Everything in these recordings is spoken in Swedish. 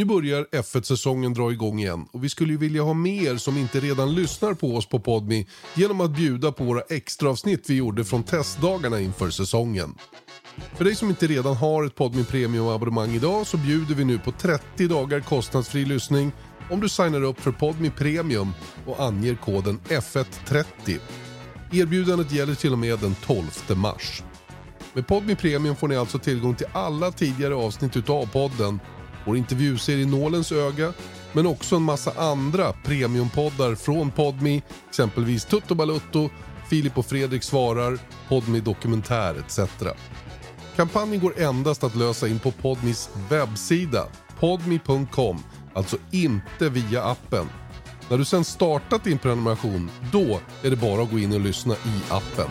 Nu börjar F1-säsongen dra igång igen och vi skulle ju vilja ha med er som inte redan lyssnar på oss på Podmi genom att bjuda på våra extraavsnitt vi gjorde från testdagarna inför säsongen. För dig som inte redan har ett Podmi Premium-abonnemang idag så bjuder vi nu på 30 dagar kostnadsfri lyssning om du signar upp för Podmi Premium och anger koden F130. Erbjudandet gäller till och med den 12 mars. Med Podmi Premium får ni alltså tillgång till alla tidigare avsnitt utav podden, vår intervjuserie Nålens öga, men också en massa andra premiumpoddar från Podmi, exempelvis Tutto Balutto, Filip och Fredrik svarar, Podmi Dokumentär etc. Kampanjen går endast att lösa in på Podmis webbsida, podmi.com, alltså inte via appen. När du sen startat din prenumeration, då är det bara att gå in och lyssna i appen.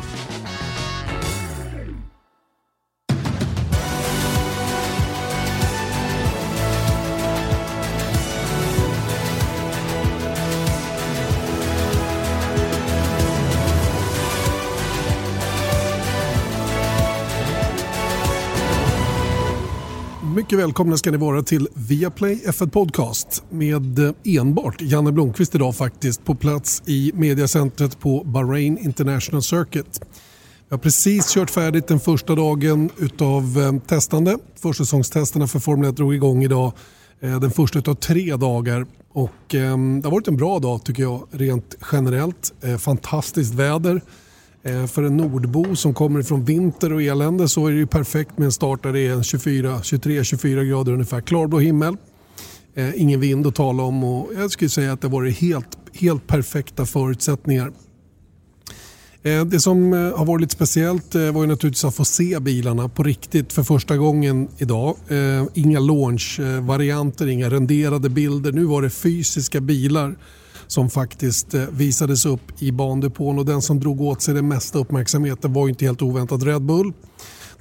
Mycket välkomna ska ni vara till Viaplay F1 Podcast med eh, enbart Janne Blomqvist idag faktiskt på plats i mediacentret på Bahrain International Circuit. Jag har precis kört färdigt den första dagen utav eh, testande. Försäsongstesterna för Formel 1 drog igång idag. Eh, den första utav tre dagar och ehm, det har varit en bra dag tycker jag rent generellt. Fantastiskt väder. Eh, för en nordbo som kommer från vinter och elände så är det ju perfekt med en start där det är 23-24 grader ungefär. Klarblå himmel, eh, ingen vind att tala om och jag skulle säga att det varit helt, helt perfekta förutsättningar. Eh, det som har varit lite speciellt var ju naturligtvis att få se bilarna på riktigt för första gången idag. Inga launch-varianter, inga renderade bilder. Nu var det fysiska bilar som faktiskt eh, visades upp i bandepån och den som drog åt sig den mesta uppmärksamheten var ju inte helt oväntat Red Bull.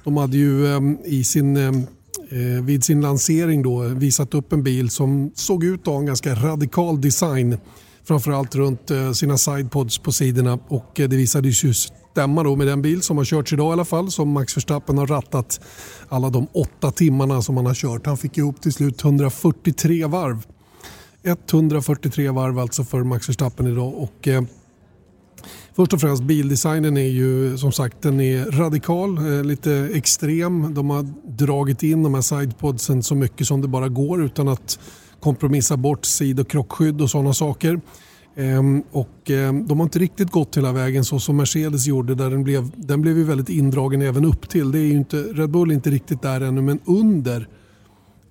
De hade ju ehm, i sin, ehm, eh, vid sin lansering då eh, visat upp en bil som såg ut att ha en ganska radikal design framförallt runt sina sidepods på sidorna och det visade ju stämma då med den bil som har körts idag i alla fall som Max Verstappen har rattat alla de åtta timmarna som han har kört. Han fick ihop till slut 143 varv 143 varv alltså för Max Verstappen idag. Och, eh, först och främst bildesignen är ju som sagt den är radikal, eh, lite extrem. De har dragit in de här sidepodsen så mycket som det bara går utan att kompromissa bort sid och krockskydd och sådana saker. Ehm, och, eh, de har inte riktigt gått hela vägen så som Mercedes gjorde där den blev, den blev ju väldigt indragen även upp till. Det är inte, Red Bull är inte riktigt där ännu men under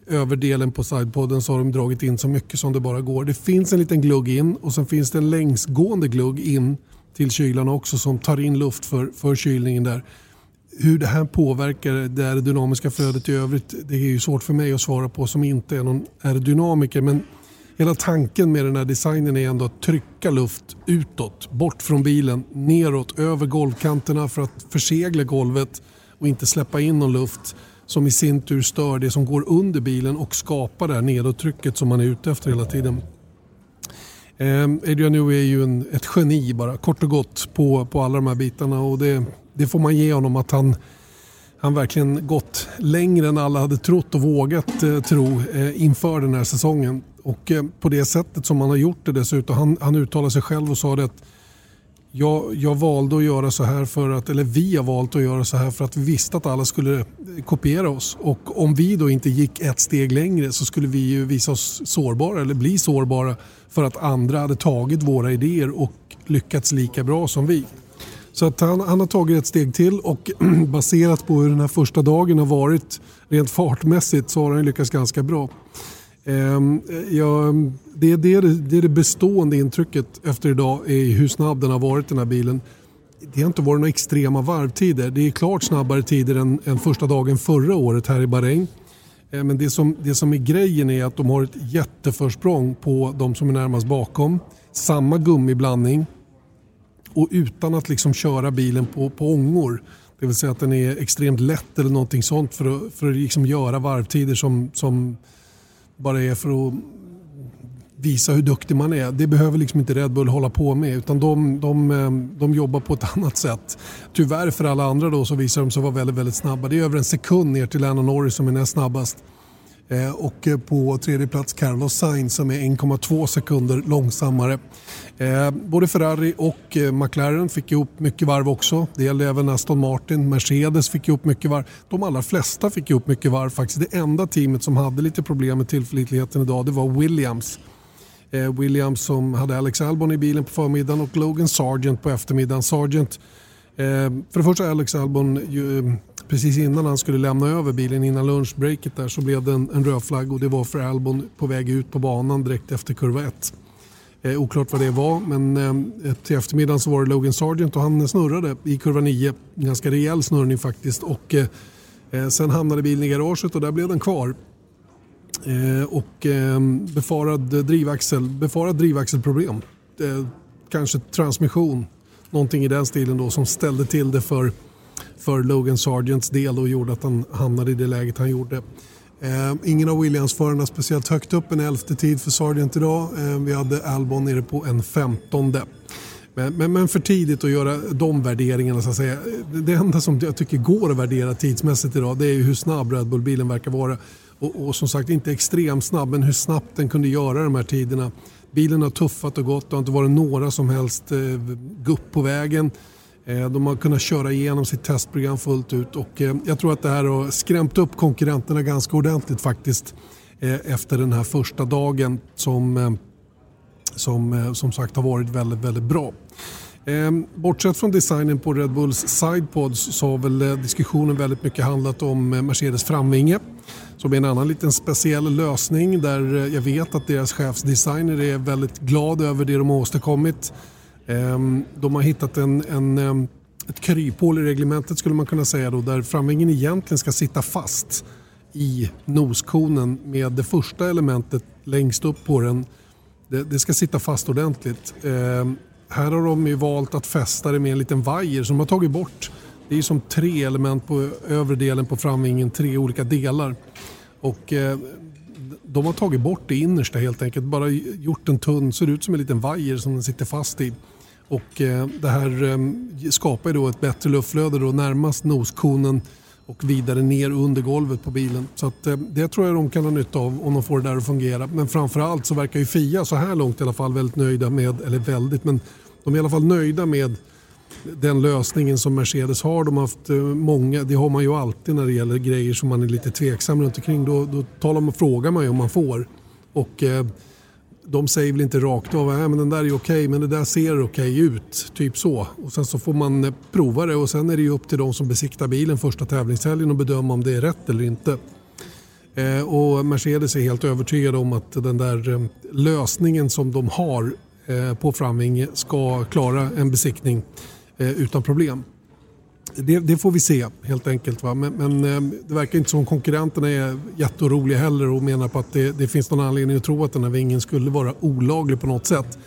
överdelen på sidepodden så har de dragit in så mycket som det bara går. Det finns en liten glugg in och sen finns det en längsgående glugg in till kylarna också som tar in luft för, för kylningen där. Hur det här påverkar det aerodynamiska flödet i övrigt det är ju svårt för mig att svara på som inte är någon aerodynamiker. Men hela tanken med den här designen är ändå att trycka luft utåt, bort från bilen, neråt, över golvkanterna för att försegla golvet och inte släppa in någon luft som i sin tur stör det som går under bilen och skapar det här nedåttrycket som man är ute efter hela tiden. Ehm, Adrian Newey är ju en, ett geni bara, kort och gott på, på alla de här bitarna och det, det får man ge honom att han han verkligen gått längre än alla hade trott och vågat eh, tro eh, inför den här säsongen. Och eh, på det sättet som han har gjort det dessutom. Han, han uttalade sig själv och sa det att jag, jag, valde att göra så här för att, eller vi har valt att göra så här för att vi visste att alla skulle eh, kopiera oss. Och om vi då inte gick ett steg längre så skulle vi ju visa oss sårbara eller bli sårbara för att andra hade tagit våra idéer och lyckats lika bra som vi. Så att han, han har tagit ett steg till och baserat på hur den här första dagen har varit rent fartmässigt så har han lyckats ganska bra. Ehm, jag det, är det, det är det bestående intrycket efter idag är hur snabb den har varit den här bilen. Det har inte varit några extrema varvtider. Det är klart snabbare tider än, än första dagen förra året här i Bahrain. Eh, men det som, det som är grejen är att de har ett jätteförsprång på de som är närmast bakom. Samma gummiblandning och utan att liksom köra bilen på, på ångor. Det vill säga att den är extremt lätt eller någonting sånt för att, för att liksom göra varvtider som, som bara är för att visa hur duktig man är. Det behöver liksom inte Red Bull hålla på med utan de, de, eh, de jobbar på ett annat sätt. Tyvärr för alla andra då så visar de sig vara väldigt, väldigt snabba. Det är över en sekund ner till Lennon Norris som är näst snabbast. Eh, och eh, på tredje plats Carlos Sainz som är 1,2 sekunder långsammare. Eh, både Ferrari och eh, McLaren fick ihop mycket varv också. Det gällde även Aston Martin, Mercedes fick ihop mycket varv. De allra flesta fick ihop mycket varv faktiskt. Det enda teamet som hade lite problem med tillförlitligheten idag det var Williams. Eh, Williams som hade Alex Albon i bilen på förmiddagen och Logan Sargent på eftermiddagen. Sargent, eh, för det första Alex Albon eh, precis innan han skulle lämna över bilen innan lunchbreaket där så blev det en, en röd flagg och det var för Albon på väg ut på banan direkt efter kurva 1. Eh, oklart vad det var men eh, till eftermiddagen så var det Logan Sargent och han snurrade i kurva 9. Ganska rejäl snurrning faktiskt och eh, sen hamnade bilen i garaget och där blev den kvar. Eh, och ehm, befarad, drivaxel, befarad drivaxelproblem. kanske transmission, någonting i den stilen då som ställde till det för för Logan Sargents del och gjorde att han hamnade i det läget han gjorde. Eh, ingen av Williams-förarna speciellt högt upp, en elfte tid för Sargent idag. Eh, vi hade Albon nere på en femtonde. Men, men, men, för tidigt att göra de värderingarna så att säga. Det enda som jag tycker går att värdera tidsmässigt idag det är ju hur snabb Red Bull-bilen verkar vara. Och, och, som sagt inte extremt snabb men hur snabbt den kunde göra de här tiderna. Bilen har tuffat och gått, det har inte varit några som helst eh, gupp på vägen. Eh, de har kunnat köra igenom sitt testprogram fullt ut och eh, jag tror att det här har skrämt upp konkurrenterna ganska ordentligt faktiskt eh, efter den här första dagen som, eh, som, eh, som sagt har varit väldigt, väldigt bra. Ehm, bortsett från designen på Red Bulls sidepods så har väl eh, diskussionen väldigt mycket handlat om eh, Mercedes framvinge som är en annan liten speciell lösning där eh, jag vet att deras chefsdesigner är väldigt glad över det de har åstadkommit. Ehm, de har hittat en, en, ett kryphål i reglementet skulle man kunna säga då, där framvingen egentligen ska sitta fast i noskonen med det första elementet längst upp på den. Det, det ska sitta fast ordentligt. Eh, här har de ju valt att fästa det med en liten vajer som de har tagit bort. Det är som tre element på övre delen på framvingen, tre olika delar. Och eh, de har tagit bort det innersta helt enkelt, bara gjort den tunn, ser ut som en liten vajer som den sitter fast i. Och eh, det här eh, skapar då ett bättre luftflöde då närmast noskonen och vidare ner under golvet på bilen. Så att, eh, det tror jag de kan ha nytta av om de får det där att fungera. Men framförallt så verkar ju Fia så här långt i alla fall väldigt nöjda med, eller väldigt, men de är i alla fall nöjda med den lösningen som Mercedes har. De har haft eh, många, det har man ju alltid när det gäller grejer som man är lite tveksam runt omkring. Då, då talar man, frågar man ju om man får. Och eh, de säger väl inte rakt av att men den där är okej men det där ser okej ut. Typ så. Och sen så får man eh, prova det och sen är det ju upp till de som besiktar bilen första tävlingshelgen och bedöma om det är rätt eller inte. Eh, och Mercedes är helt övertygade om att den där eh, lösningen som de har eh, på framving ska klara en besiktning eh, utan problem det, det, får vi se helt enkelt. Va? Men, men, eh, det verkar inte som konkurrenterna är jätteoroliga heller och menar på att det, det, finns någon anledning att tro att den här vingen skulle vara olaglig på något sätt.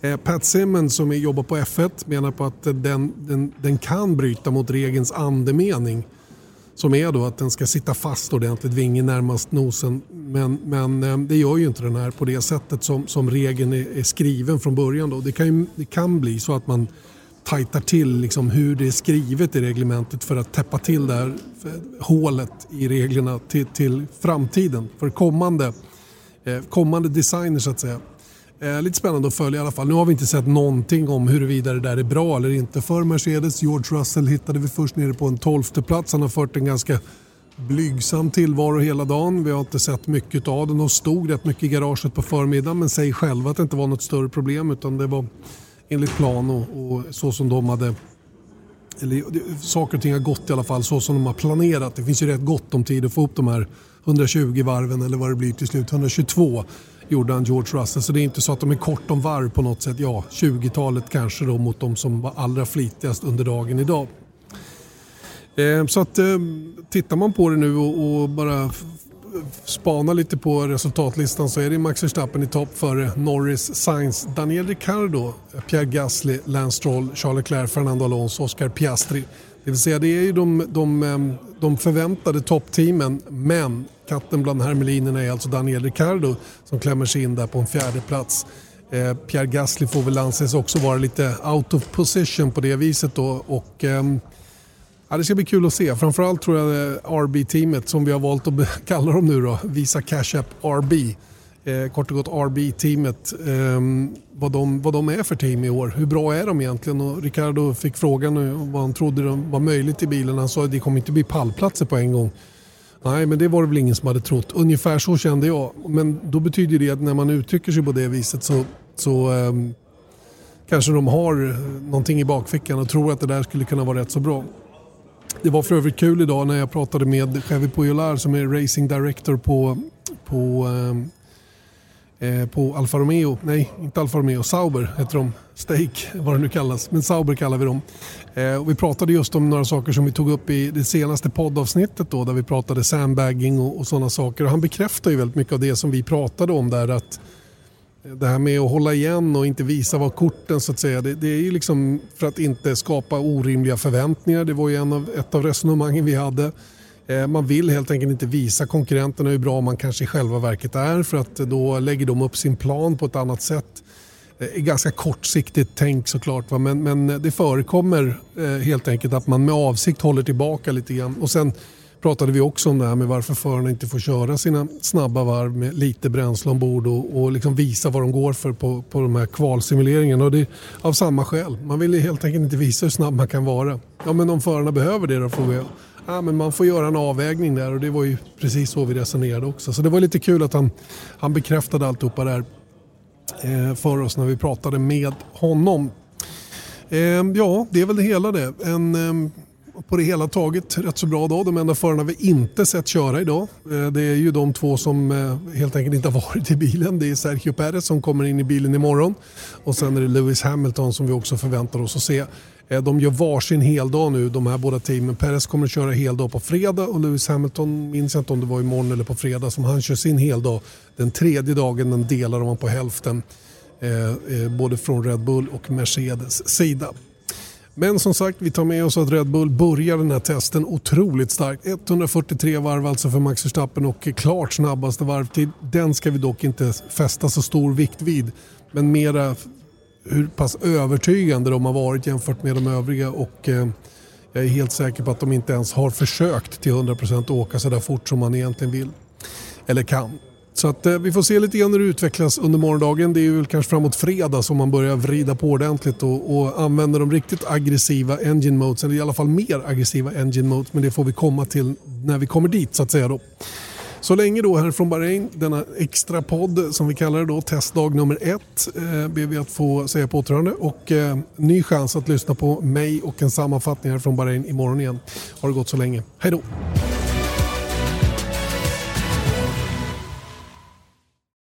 Eh, Pat Simmons som jobbar på F1 menar på att den, den, den kan bryta mot regelns andemening. Som är då att den ska sitta fast ordentligt, vingen närmast nosen. Men, men eh, det gör ju inte den här på det sättet som, som regeln är, är skriven från början. Då. Det, kan, det kan bli så att man tajtar till liksom hur det är skrivet i reglementet för att täppa till det här eh, hålet i reglerna till, till framtiden för kommande, eh, kommande designer så att säga. Eh, lite spännande att följa i alla fall. Nu har vi inte sett någonting om huruvida det där är bra eller inte för Mercedes. George Russell hittade vi först nere på en tolfte plats. Han har fört en ganska blygsam tillvaro hela dagen. Vi har inte sett mycket av den. De stod rätt mycket i garaget på förmiddagen men säger själva att det inte var något större problem utan det var enligt plan och, och så som de hade eller saker och ting har gått i alla fall så som de har planerat. Det finns ju rätt gott om tid att få upp de här 120 varven eller vad det blir till slut. 122 gjorde han George Russell så det är inte så att de är kort om varv på något sätt. Ja, 20-talet kanske då mot de som var allra flitigast under dagen idag. Eh, så att eh, tittar man på det nu och, och bara spana lite på resultatlistan så är det Max Verstappen i topp före Norris, Sainz, Daniel Ricciardo, Pierre Gasly, Lance Stroll, Charles Leclerc, Fernando Alonso, Oscar Piastri. Det vill säga det är ju de, de, de förväntade toppteamen men katten bland hermelinerna är alltså Daniel Ricciardo som klämmer sig in där på en fjärde plats. Eh, Pierre Gasly får väl anses också vara lite out of position på det viset då och eh, Ja, det ska bli kul att se. Framförallt tror jag eh, RB-teamet som vi har valt att kalla dem nu då, Visa Cash App RB. Eh, kort och gott RB-teamet. Eh, vad, de, vad de är för team i år. Hur bra är de egentligen? Och Ricardo fick frågan vad han trodde var möjligt i bilen. Han sa att det kommer inte bli pallplatser på en gång. Nej, men det var det väl ingen som hade trott. Ungefär så kände jag. Men då betyder det att när man uttrycker sig på det viset så, så eh, kanske de har någonting i bakfickan och tror att det där skulle kunna vara rätt så bra. Det var för övrigt kul idag när jag pratade med Chevy Pujolar som är racing director på, på, eh, eh, på Alfa Romeo. Nej, inte Alfa Romeo. Sauber heter de. Steak, vad det nu kallas. Men Sauber kallar vi dem. Eh, och vi pratade just om några saker som vi tog upp i det senaste poddavsnittet då, där vi pratade sandbagging och, och sådana saker. Och han bekräftar ju väldigt mycket av det som vi pratade om där. att det här med att hålla igen och inte visa vad korten så att säga. Det, det är ju liksom för att inte skapa orimliga förväntningar. Det var ju en av, ett av resonemangen vi hade. Eh, man vill helt enkelt inte visa konkurrenterna hur bra man kanske i själva verket är för att då lägger de upp sin plan på ett annat sätt. Eh, ganska kortsiktigt tänk såklart va? Men, men det förekommer eh, helt enkelt att man med avsikt håller tillbaka lite grann. Och sen pratade vi också om det här med varför förarna inte får köra sina snabba varv med lite bränsle ombord och, och liksom visa vad de går för på, på de här kvalsimuleringarna. Och det är av samma skäl. Man vill helt enkelt inte visa hur snabb man kan vara. Ja, men om förarna behöver det då frågar jag. Ja, men man får göra en avvägning där och det var ju precis så vi resonerade också. Så det var lite kul att han, han bekräftade alltihopa där eh, för oss när vi pratade med honom. Ehm, ja, det är väl det hela det. En, ehm, på det hela taget rätt så bra dag. De enda förarna vi inte sett köra idag eh, det är ju de två som eh, helt enkelt inte har varit i bilen. Det är Sergio Perez som kommer in i bilen imorgon och sen är det Lewis Hamilton som vi också förväntar oss att se. Eh, de gör varsin heldag nu de här båda teamen. Perez kommer att köra heldag på fredag och Lewis Hamilton minns jag inte om det var imorgon eller på fredag som han kör sin heldag. Den tredje dagen den delar de på hälften. både från Red Bull och Mercedes sida. Men som sagt, vi tar med oss att Red Bull börjar den här testen otroligt starkt. 143 varv alltså för Max Verstappen och klart snabbaste varvtid. Den ska vi dock inte fästa så stor vikt vid. Men mera hur pass övertygande de har varit jämfört med de övriga och eh, jag är helt säker på att de inte ens har försökt till 100% åka så där fort som man egentligen vill. Eller kan. Så att, eh, vi får se lite grann hur det utvecklas under morgondagen. Det är väl kanske framåt fredag som man börjar vrida på ordentligt och, och använder de riktigt aggressiva engine modes, eller i alla fall mer aggressiva engine modes, men det får vi komma till när vi kommer dit så att säga. Då. Så länge då här från Bahrain, denna extra podd som vi kallar det då, testdag nummer ett, eh, ber vi att få säga på återhörande och eh, ny chans att lyssna på mig och en sammanfattning här från Bahrain imorgon igen. Har det gått så länge. Hej då!